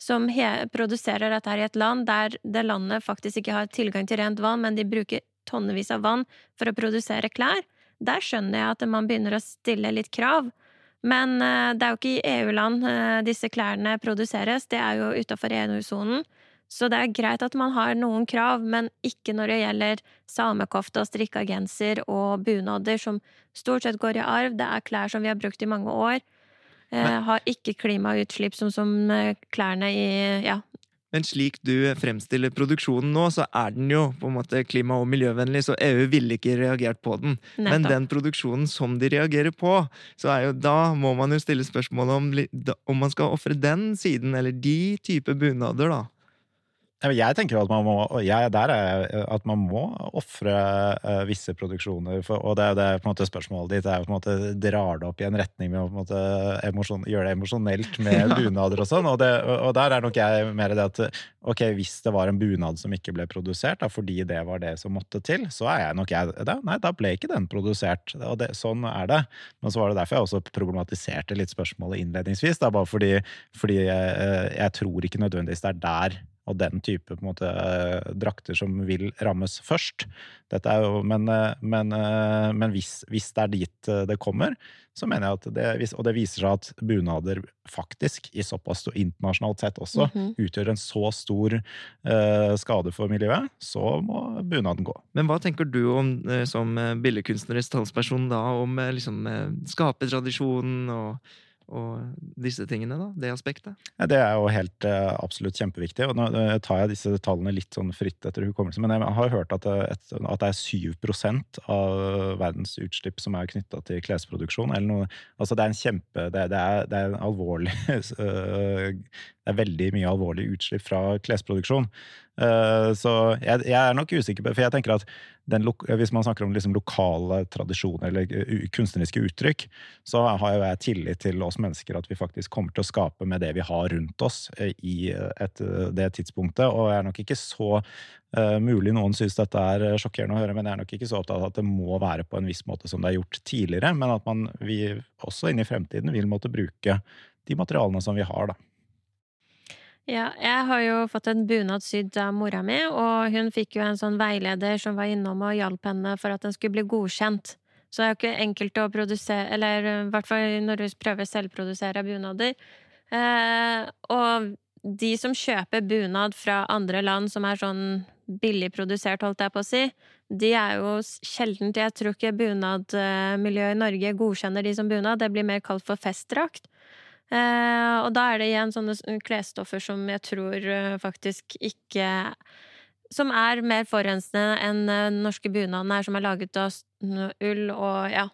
som produserer dette her i et land der det landet faktisk ikke har tilgang til rent vann, men de bruker tonnevis av vann for å produsere klær, der skjønner jeg at man begynner å stille litt krav. Men eh, det er jo ikke i EU-land eh, disse klærne produseres, det er jo utafor EU-sonen. Så det er greit at man har noen krav, men ikke når det gjelder samekofte og strikka genser og bunader, som stort sett går i arv. Det er klær som vi har brukt i mange år. Eh, men, har ikke klimautslipp som, som klærne i ja, Men slik du fremstiller produksjonen nå, så er den jo på en måte klima- og miljøvennlig, så EU ville ikke reagert på den. Men den produksjonen som de reagerer på, så er jo da må man jo stille spørsmål om, om man skal ofre den siden, eller de type bunader, da. Jeg tenker at man må, jeg, der er jeg, at man må ofre uh, visse produksjoner. For, og det er på en måte spørsmålet ditt. er på en måte Drar det opp i en retning med å på en måte emosjon, gjøre det emosjonelt med bunader og sånn. Og, og og der er nok jeg mer det at ok, hvis det var en bunad som ikke ble produsert, da, fordi det var det som måtte til, så er jeg nok jeg da, Nei, da ble ikke den produsert. Og det, sånn er det. Men så var det derfor jeg også problematiserte litt spørsmålet innledningsvis. Da, bare fordi, fordi jeg, jeg tror ikke nødvendigvis det er der og den type på en måte, eh, drakter som vil rammes først. Dette er jo, men eh, men, eh, men hvis, hvis det er dit det kommer, så mener jeg at det, Og det viser seg at bunader faktisk, i såpass internasjonalt sett også, Mhm. utgjør en så stor uh, skade for miljøet, så må bunaden gå. Men hva tenker du om, som billedkunstnerisk talsperson da, om liksom skapetradisjonen og, og disse tingene, da? Det aspektet? Ja, det er jo helt eh, absolutt kjempeviktig. og Nå eh, tar jeg disse tallene litt sånn fritt etter hukommelse, men jeg har hørt at, det- et, at det er 7% av verdens utslipp som er knytta til klesproduksjon. Eller noe. Altså det er en kjempe Det, det, er, det er en alvorlig eh, Det er veldig mye alvorlig utslipp fra klesproduksjon. Eh, Så jeg, jeg er nok usikker på For jeg tenker at den, hvis man snakker om liksom lokale tradisjoner eller kunstneriske uttrykk, så har jeg tillit til oss mennesker at vi faktisk kommer til å skape med det vi har rundt oss eh, i et, det tidspunktet. Og jeg er nok ikke så eh, Mulig noen syns dette er sjokkerende å høre, men jeg er nok ikke så opptatt av at det må være på en viss måte som det er gjort tidligere, men at man, vi også inn i fremtiden vil måtte bruke de materialene som vi har, da. Ja, jeg har jo fått en bunad sydd av mora mi, og hun fikk jo en sånn veileder som var innom og hjalp henne for at den skulle bli godkjent. Så det er jo ikke enkelt å produsere, eller i hvert fall når du prøver selvprodusere bunader. Eh, og de som kjøper bunad fra andre land som er sånn billig produsert, holdt jeg på å si, de er jo sjelden til Jeg tror ikke bunadmiljøet i Norge godkjenner de som bunad, det blir mer kalt for festdrakt. Eh, og da er det igjen sånne klesstoffer som jeg tror eh, faktisk ikke Som er mer forurensende enn eh, den norske bunaden er, som er laget av ull og ja.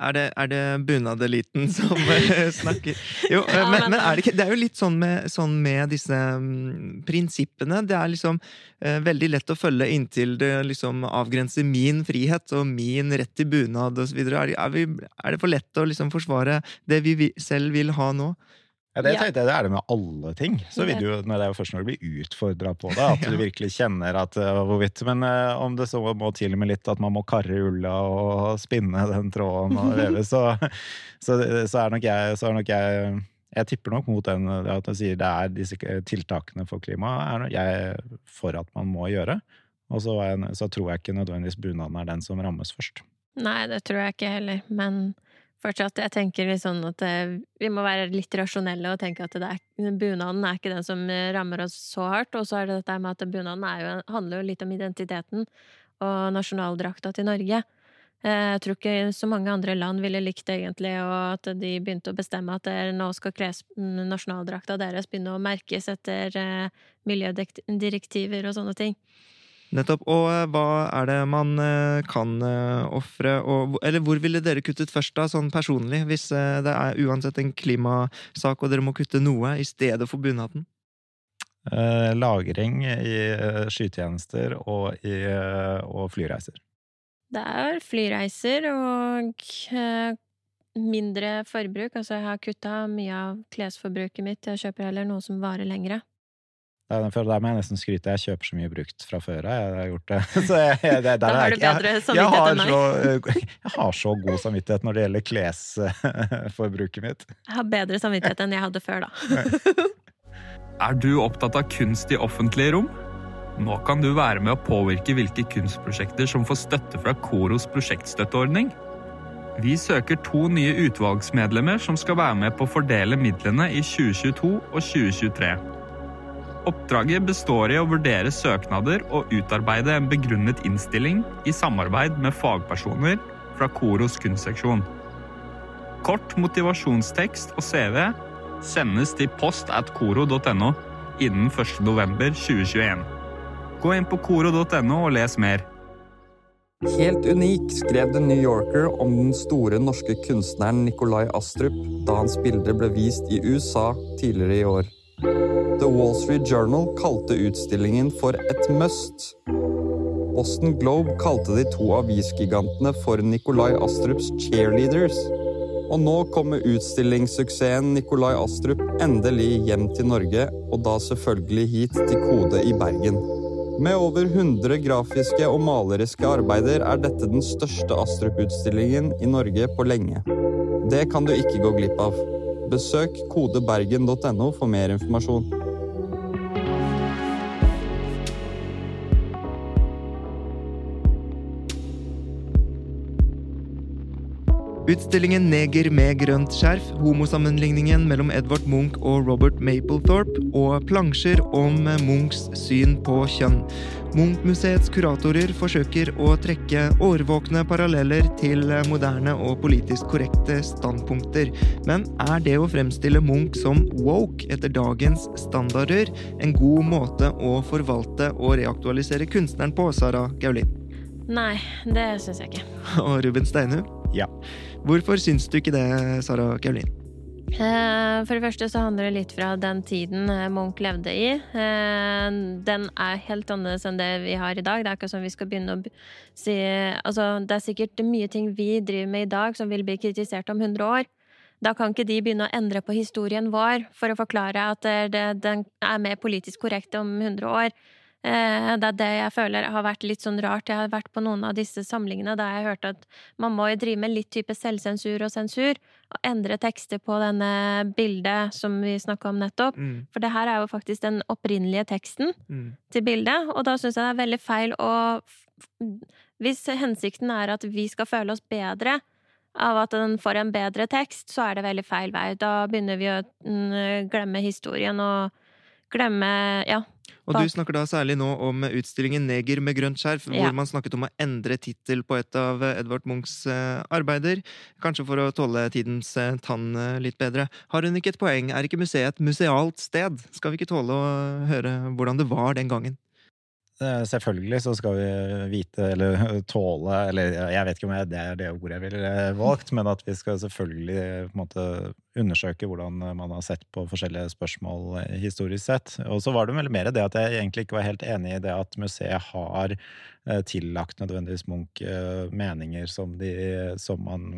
Er det, er det bunadeliten som eh, snakker? Jo, eh, Ja, men, men- er det ikke Det er jo litt sånn med, sånn med disse mm, prinsippene. Det er liksom eh, veldig lett å følge inntil det liksom avgrenser min frihet og min rett til bunad osv. Er, er, vi- er det for lett å liksom forsvare det vi vi selv vil ha nå? Ja, det, tenkte jeg, det er det med alle ting. Så vil du, når det er jo først når du blir utfordra på det, at du virkelig kjenner at uh, hvorvidt Men eh, om det så må til med litt at man må karre ulla og spinne den tråden og veve, så, så, så er nok jeg, så er nok jeg jeg tipper nok mot den eh, at du sier det er disse tiltakene for klimaet er jeg for at man må gjøre. Og så, jeg, så tror jeg ikke nødvendigvis bunaden er den som rammes først. Nei, det tror jeg ikke heller, men fortsatt, jeg tenker litt sånn at eh, vi må være litt rasjonelle og tenke at er, bunaden er ikke den som eh, rammer oss så hardt, og så er det dette med at bunaden jo, handler jo litt om identiteten og nasjonaldrakta til Norge. Eh, Jeg tror ikke så mange andre land ville likt det egentlig, og at de begynte å bestemme at nå skal kles, mm, nasjonaldrakta deres begynne å merkes etter miljødirektiver og sånne ting. Nettopp. Og eh, hva er det man eh, kan uh, ofre, Eller hvor ville dere kuttet først, da, sånn personlig, hvis eh, det er uansett en klimasak og dere må kutte noe i stedet for bunaden? Eh, lagring i eh, skytjenester og, i, eh, og flyreiser. Det er flyreiser og eh, mindre forbruk. Altså, jeg har kutta mye av klesforbruket mitt. Jeg kjøper heller noe som varer lengre. Det er- For der må jeg nesten skryte. Jeg kjøper så mye brukt fra før av. Jeg har gjort det. Så jeg, jeg, det, Da har jeg du bedre jeg, jeg, samvittighet enn meg. så, eh, jeg har så god samvittighet når det gjelder klesforbruket mitt. Jeg har bedre samvittighet enn jeg hadde før, da. Er du opptatt av kunst i offentlige rom? Nå kan du være med å påvirke hvilke kunstprosjekter som får støtte fra Koros prosjektstøtteordning. Vi søker to nye utvalgsmedlemmer som skal være med på å fordele midlene i 2022 og 2023. Oppdraget består i å vurdere søknader og utarbeide en begrunnet innstilling i samarbeid med fagpersoner fra Koros kunstseksjon. Kort motivasjonstekst og CV sendes til post at koro.no. innen 1.11.2021. Gå inn på koro.no og les mer. Helt unik skrev The New Yorker om den store norske kunstneren Nikolai Astrup da hans bilder ble vist i USA tidligere i år. The Wall Street Journal kalte utstillingen for et must. Boston Globe kalte de to avisgigantene for Nikolai Astrups cheerleaders. Og nå kommer utstillingssuksessen Nikolai Astrup endelig hjem til Norge, og da selvfølgelig hit til Kode i Bergen. Med over 100 grafiske og maleriske arbeider er dette den største Astrup-utstillingen i Norge på lenge. Det kan du ikke gå glipp av. Besøk kodebergen.no for mer informasjon. Utstillingen Neger med grønt skjerf, homosammenligningen mellom Edvard Munch og Robert Mapplethorpe, og plansjer om Munchs syn på kjønn. Munch-museets kuratorer forsøker å trekke årvåkne paralleller til moderne og politisk korrekte standpunkter. Men er det å fremstille Munch som woke etter dagens standarder en god måte å forvalte og reaktualisere kunstneren på, Sara Gaulin? Nei, det syns jeg ikke. Og Ruben Steinu? Ja. Hvorfor syns du ikke det, Sara Kaulin? Eh, for det første så handler det litt fra den tiden eh, Munch levde i. Eh, den er helt annerledes enn det vi har i dag. Det er ikke sånn vi skal begynne å si Altså, det er sikkert mye ting vi driver med i dag som vil bli kritisert om 100 år. Da kan ikke de begynne å endre på historien vår for å forklare at det, den er mer politisk korrekt om 100 år. Eh, det er det jeg føler har vært litt sånn rart. Jeg har vært på noen av disse samlingene der jeg har hørt at man må jo drive med litt type selvsensur og sensur, og endre tekster på denne bildet som vi snakka om nettopp. Mm. For det her er jo faktisk den opprinnelige teksten mm. til bildet, og da syns jeg det er veldig feil å Hvis hensikten er at vi skal føle oss bedre av at den får en bedre tekst, så er det veldig feil vei. Da begynner vi å mm, glemme historien og glemme Ja, og du snakker da særlig nå om utstillingen 'Neger med grønt skjerf', hvor ja. man snakket om å endre tittel på et av Edvard Munchs eh, arbeider. Kanskje for å tåle tidens eh, tann eh, litt bedre. Har hun ikke et poeng? Er ikke museet et musealt sted? Skal vi ikke tåle å høre hvordan det var den gangen? Eh, selvfølgelig så skal vi vite, eller tåle, eller jeg vet ikke om det er det ordet jeg ville valgt, men at vi skal selvfølgelig på en måte undersøke hvordan man har sett på forskjellige spørsmål historisk sett. Og så var det vel mer det at jeg egentlig ikke var helt enig i det at museet har eh, tillagt nødvendigvis Munch eh, meninger som, de, som man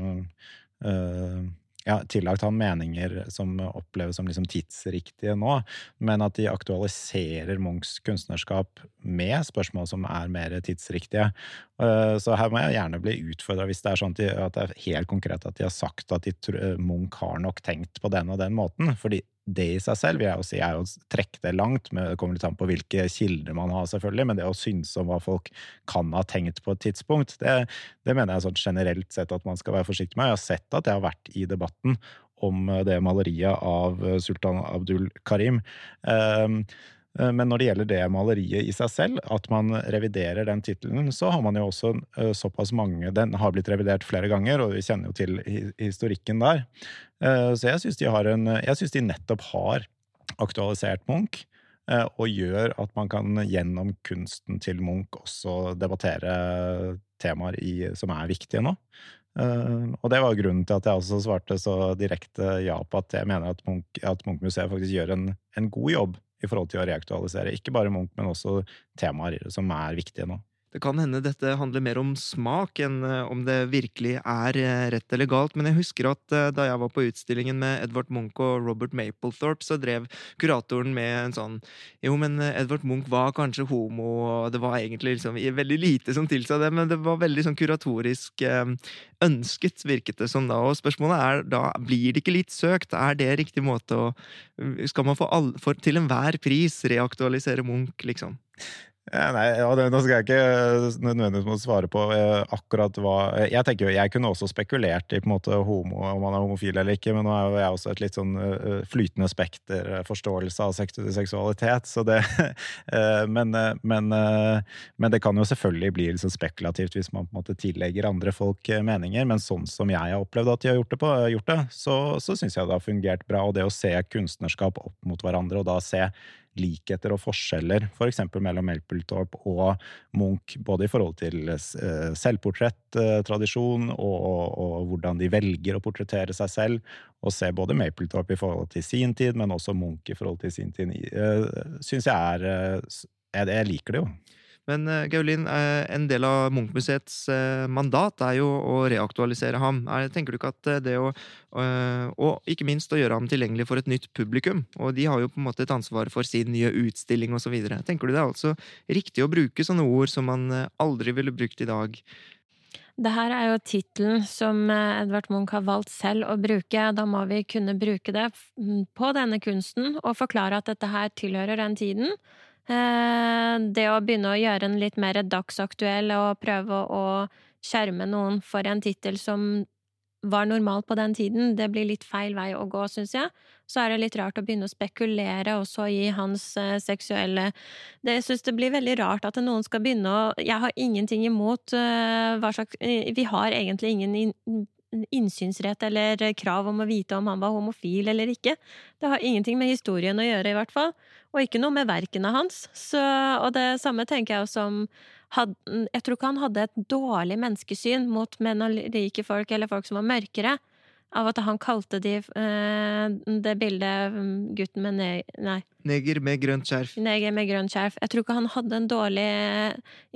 ja, tillagt han meninger som oppleves som liksom tidsriktige nå, men at de aktualiserer Munchs kunstnerskap med spørsmål som er mer tidsriktige. Eh, så her må jeg gjerne bli utfordra hvis det er sånn at det er helt konkret at de har sagt at de, Munch har nok tenkt på den og den måten. fordi det i seg selv vil jeg jo si er å trekke det langt. Men det kommer litt an på hvilke kilder man har, selvfølgelig. Men det å synse om hva folk kan ha tenkt på et tidspunkt, det, det mener jeg sånn generelt sett at man skal være forsiktig med. Jeg har sett at jeg har vært i debatten om det maleriet av sultan Abdul Karim. Eh, men når det gjelder det maleriet i seg selv, at man reviderer den tittelen, så har man jo også eh, såpass mange Den har blitt revidert flere ganger, og vi kjenner jo til historikken der. Eh, så jeg syns de, de, nettopp har aktualisert Munch. Og gjør at man kan gjennom kunsten til Munch også debattere temaer i, som er viktige nå. og det var grunnen til at jeg også svarte så direkte ja på at jeg mener at Munch-museet Munch faktisk gjør en, en god jobb i forhold til å reaktualisere ikke bare Munch, men også temaer som er viktige nå. Det kan hende dette handler mer om smak enn eh, om det virkelig er eh, rett eller galt, men jeg husker at eh, da jeg var på utstillingen med Edvard Munch og Robert Mapplethorpe, så drev kuratoren med en sånn Jo, men Edvard Munch var kanskje homo, og det var egentlig liksom veldig lite som tilsa det, men det var veldig sånn kuratorisk ønsket, virket det som da. Og spørsmålet er da, blir det ikke litt søkt? Er det riktig måte å Skal man for, all, for til enhver pris reaktualisere Munch, liksom? Nei, ja, det, Nå skal jeg ikke eh, nødvendigvis svare på eh, akkurat hva Jeg tenker jo, jeg kunne også spekulert i på en måte homo, om man er homofil eller ikke, men nå er jo jeg også et litt sånn uh, flytende spekter forståelse av seksualitet, så det men, men, men, det kan jo selvfølgelig bli liksom spekulativt hvis man på en måte tillegger andre folk meninger, men sånn som jeg har opplevd at de har gjort det, på, gjort det så, så syns jeg det har fungert bra. Og det å se kunstnerskap opp mot hverandre, og da se likheter og forskjeller, f.eks. For mellom Mapplethorpe og Munch, både i forhold til eh, selvportrettradisjon og, og, og, hvordan de velger å portrettere seg selv, og se både Mapletorp i forhold til sin tid, men også Munch i forhold til sin tid, uh, syns jeg er jeg liker det jo. Men uh, Gaulin, uh, en del av Munch-museets uh, mandat er jo å reaktualisere ham. Er, tenker du ikke at det å Og ikke minst å gjøre ham tilgjengelig for et nytt publikum, og de har jo på en måte et ansvar for sin nye utstilling osv. Tenker du det er altså riktig å bruke sånne ord som man aldri ville brukt i dag? Det her er jo tittelen som Edvard Munch har valgt selv å bruke. Da må vi kunne bruke det på denne kunsten og forklare at dette her tilhører den tiden. Eh, det å begynne å gjøre den litt mer dagsaktuell og prøve å skjerme noen for en tittel som var normal på den tiden, det blir litt feil vei å gå, syns jeg. Så er det litt rart å begynne å spekulere også i hans uh, seksuelle det, Jeg syns det blir veldig rart at noen skal begynne å Jeg har ingenting imot uh, hva slags Vi har egentlig ingen in, innsynsrett eller krav om å vite om han var homofil eller ikke. Det har ingenting med historien å gjøre, i hvert fall. Og ikke noe med verkene hans. Så, og det samme tenker jeg også om Jeg tror ikke han hadde et dårlig menneskesyn mot menn og rike folk, eller folk som var mørkere, av at han kalte de eh, det bildet mm, gutten med ne nei. Neger med grønt skjerf. Neger med grønt skjerf. Jeg tror ikke han hadde en dårlig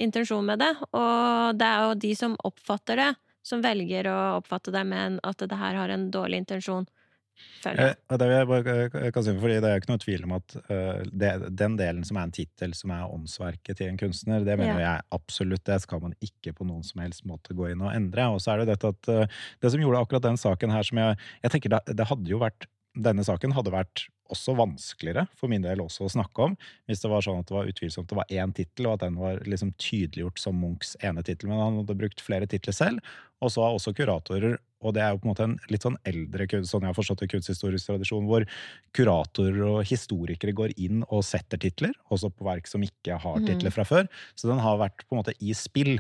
intensjon med det. Og det er jo de som oppfatter det, som velger å oppfatte det med at det her har en dårlig intensjon. Eh, det, jeg bare si, fordi det er ikke noe tvil om at uh, det, den delen som er en tittel, som er åndsverket til en kunstner, det mener ja. jeg absolutt det skal man ikke på noen som helst måte gå inn og endre. Og så er det dette at det som gjorde akkurat den saken her som jeg Jeg tenker det, det hadde jo vært denne saken hadde vært også vanskeligere for min del også å snakke om, hvis det var sånn at det var utvilsomt det var én tittel, og at den var liksom tydeliggjort som Munchs ene tittel. Men han hadde brukt flere titler selv, og så har også kuratorer og det er jo på en måte en litt sånn eldre sånn jeg har forstått det, kunsthistorisk tradisjon, hvor kuratorer og historikere går inn og setter titler, også på verk som ikke har mm. titler fra før. Så den har vært på en måte i spill.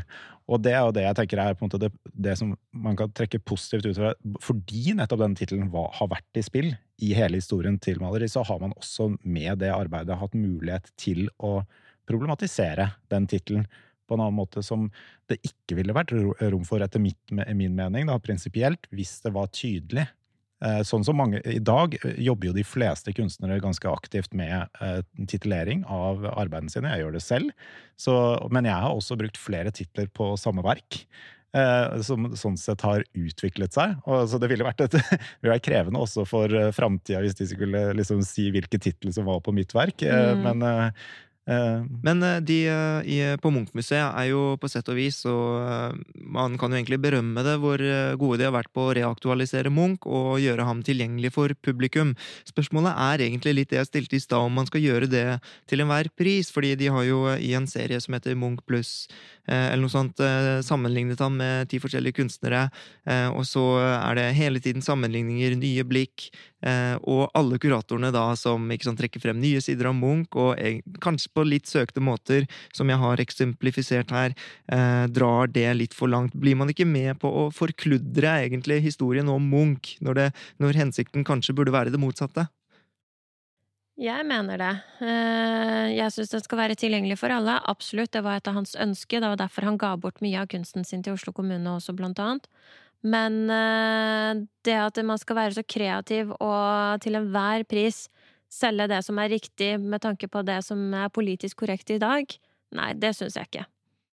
Og det er jo det jeg tenker er på en måte det, det som man kan trekke positivt ut fra. Fordi nettopp den tittelen har vært i spill i hele historien til maleri, så har man også med det arbeidet hatt mulighet til å problematisere den tittelen på en annen måte som det ikke ville vært rom for, etter mitt, min mening, da, prinsipielt, hvis det var tydelig. Eh, sånn som mange, I dag eh, jobber jo de fleste kunstnere ganske aktivt med eh, titulering av arbeidene sine. Jeg gjør det selv. Så, men jeg har også brukt flere titler på samme verk. Eh, som sånn sett har utviklet seg. Og, så det ville vært, et, ville vært krevende også for uh, framtida hvis de skulle liksom, si hvilke titler som var på mitt verk. Mm. Men Eh, men eh, de i, på Munch-museet er jo på sett og vis, og man kan jo egentlig berømme det, hvor gode de har vært på å reaktualisere Munch og gjøre ham tilgjengelig for publikum. Spørsmålet er egentlig litt det jeg stilte i stad, om man skal gjøre det til enhver pris, fordi de har jo i en serie som heter Munch pluss eller noe sånt, sammenlignet ham med ti forskjellige kunstnere, og så er det hele tiden sammenligninger, nye blikk, og alle kuratorene da som sant, trekker frem nye sider av Munch, og kanskje på litt søkte måter, som jeg har eksemplifisert her, eh, drar det litt for langt? Blir man ikke med på å forkludre egentlig historien om Munch, når, det, når hensikten kanskje burde være det motsatte? Jeg mener det. Eh, jeg syns den skal være tilgjengelig for alle. Absolutt, det var et av hans ønsker. Det var derfor han ga bort mye av kunsten sin til Oslo kommune også, blant annet. Men eh, det at man skal være så kreativ og til enhver pris selge det som er riktig med tanke på det som er politisk korrekt i dag, nei, det syns jeg ikke.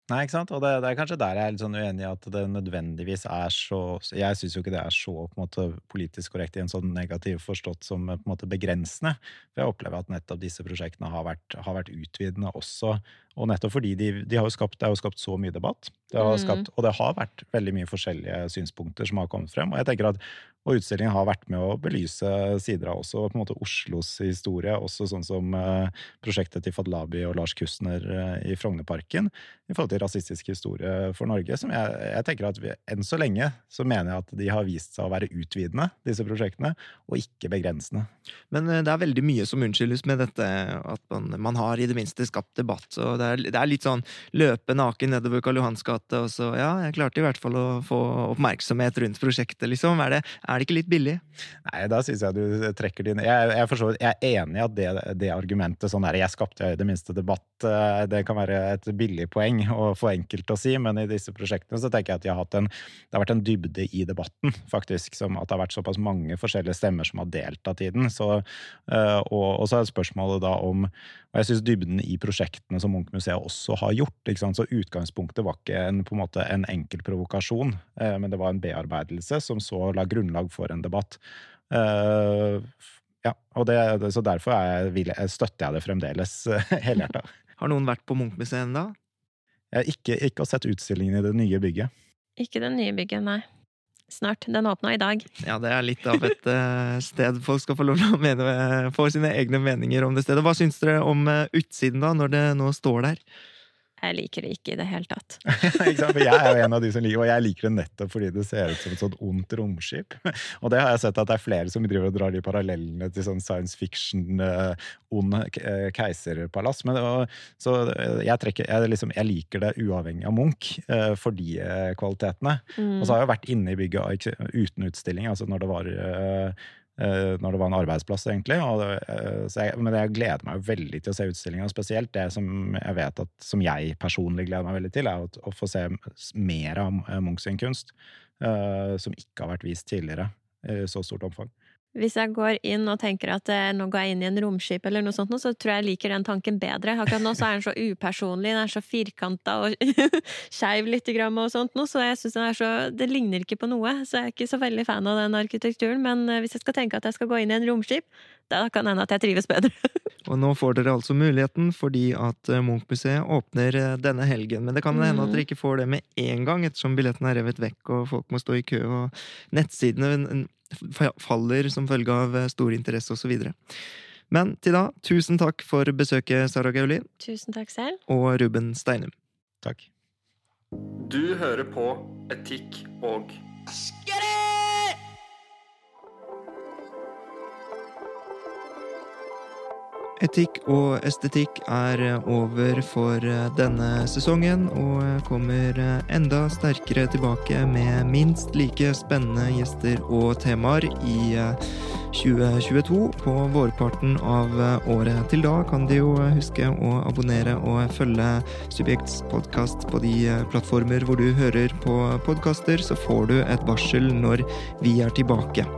Nei, ikke sant? Og det, det, er kanskje der jeg er litt sånn uenig i at det nødvendigvis er så Jeg syns jo ikke det er så måte politisk korrekt i en sånn negativ forstått som på en måte begrensende. For jeg opplever at nettopp disse prosjektene har vært, har vært utvidende også. Og nettopp fordi de, de har jo skapt, det har jo skapt så mye debatt. Det mm. skapt, og det har vært veldig mye forskjellige synspunkter som har kommet frem. Og jeg tenker at og utstillingen har vært med å belyse sider av også på en måte Oslos historie, også sånn som eh, prosjektet til Fadlabi og Lars Kustner eh, i Frognerparken, i forhold til rasistisk historie for Norge. som jeg, jeg tenker at vi, Enn så lenge så mener jeg at de har vist seg å være utvidende, disse prosjektene, og ikke begrensende. Men uh, det er veldig mye som unnskyldes med dette at man, man, har i det minste skapt debatt. og Det det er litt sånn løpe naken nedover Karl Johans gate, og så ja, jeg klarte i hvert fall å få oppmerksomhet rundt prosjektet, liksom. Er det, er det ikke litt billig? Nei, da syns jeg du trekker din Jeg, jeg, forstår, jeg er enig i at det, det, argumentet sånn der, jeg skapte i det minste debatt, eh, det kan være et billig poeng og for enkelt å si, men i disse prosjektene så tenker jeg at jeg har hatt en, det har vært en dybde i debatten, faktisk. Som at det har vært såpass mange forskjellige stemmer som har deltatt i den. Så, eh, og, og så er spørsmålet da om Og jeg syns dybden i prosjektene som Munch-museet også har gjort. Så utgangspunktet var ikke en, på en, måte, en enkel provokasjon, eh, men det var en bearbeidelse som så la grunnlag for en debatt. Eh, ja, og det, så derfor jeg, vil, støtter jeg det fremdeles helhjerta. Har noen vært på Munch-museet ennå? Har ikke, ikke sett utstillingen i det nye bygget. Ikke det nye bygget, nei. Snart. Den åpna i dag. Ja, det er litt av et uh, sted folk skal få lov til å mene, få sine egne meninger om det stedet. Hva syns dere om uh, utsiden, da, når det nå står der? Jeg liker det ikke i det hele tatt. For jeg er jo en av de som liker og jeg liker det nettopp fordi det ser ut som et sånt ondt romskip. Og det har jeg sett at det er flere som driver og drar de parallellene til sånn science fiction, uh, ond uh, keiserpalass. Men, uh, så jeg, trekker, jeg, liksom, jeg, liker det uavhengig av Munch uh, for de kvalitetene. Mm. Og så har jeg vært inne i bygget uten utstilling, altså når det var Eh, når det var en arbeidsplass, egentlig. Det, eh, jeg, men jeg gleder meg veldig til å se utstillinga. Spesielt det som jeg vet at, som jeg personlig gleder meg veldig til, er å, å få se mer av Munch sin kunst. Uh, som ikke har vært vist tidligere i så stort omfang. Hvis jeg går inn og tenker at eh, nå går jeg inn i en romskip, eller noe sånt, så tror jeg jeg liker den tanken bedre. Akkurat nå så er den så upersonlig, den er så firkanta og skeiv lite grann og sånt, så jeg synes den er så Det ligner ikke på noe, så jeg er ikke så veldig fan av den arkitekturen. Men eh, hvis jeg skal tenke at jeg skal gå inn i en romskip, da kan det hende at jeg trives bedre. og nå får dere altså muligheten fordi at eh, Munch-museet åpner denne helgen. Men det kan hende at dere ikke får det med en gang, ettersom billetten er revet vekk og folk må stå i kø, og nettsidene faller som følge av eh, stor interesse osv. Men til da, tusen takk for besøket, Sara Gaulin. Tusen takk selv. Og Ruben Steinum. Takk. Du hører på Etikk og Etikk og estetikk er over for denne sesongen, og kommer enda sterkere tilbake med minst like spennende gjester og temaer i 2022 på vårparten av året. Til da kan de jo huske å abonnere og følge Subjekts podkast på de plattformer hvor du hører på podkaster, så får du et varsel når vi er tilbake.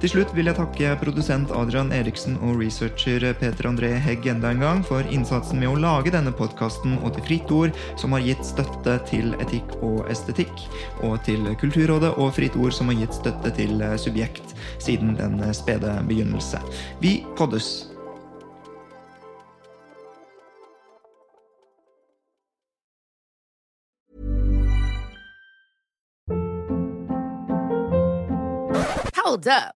Til slutt vil jeg takke produsent Adrian Eriksen og researcher Peter André Hegg enda en gang for innsatsen med å lage denne podkasten, og til Fritt Ord, som har gitt støtte til etikk og estetikk, og til Kulturrådet og Fritt Ord, som har gitt støtte til Subjekt siden den spede begynnelse. Vi poddes! Hold up.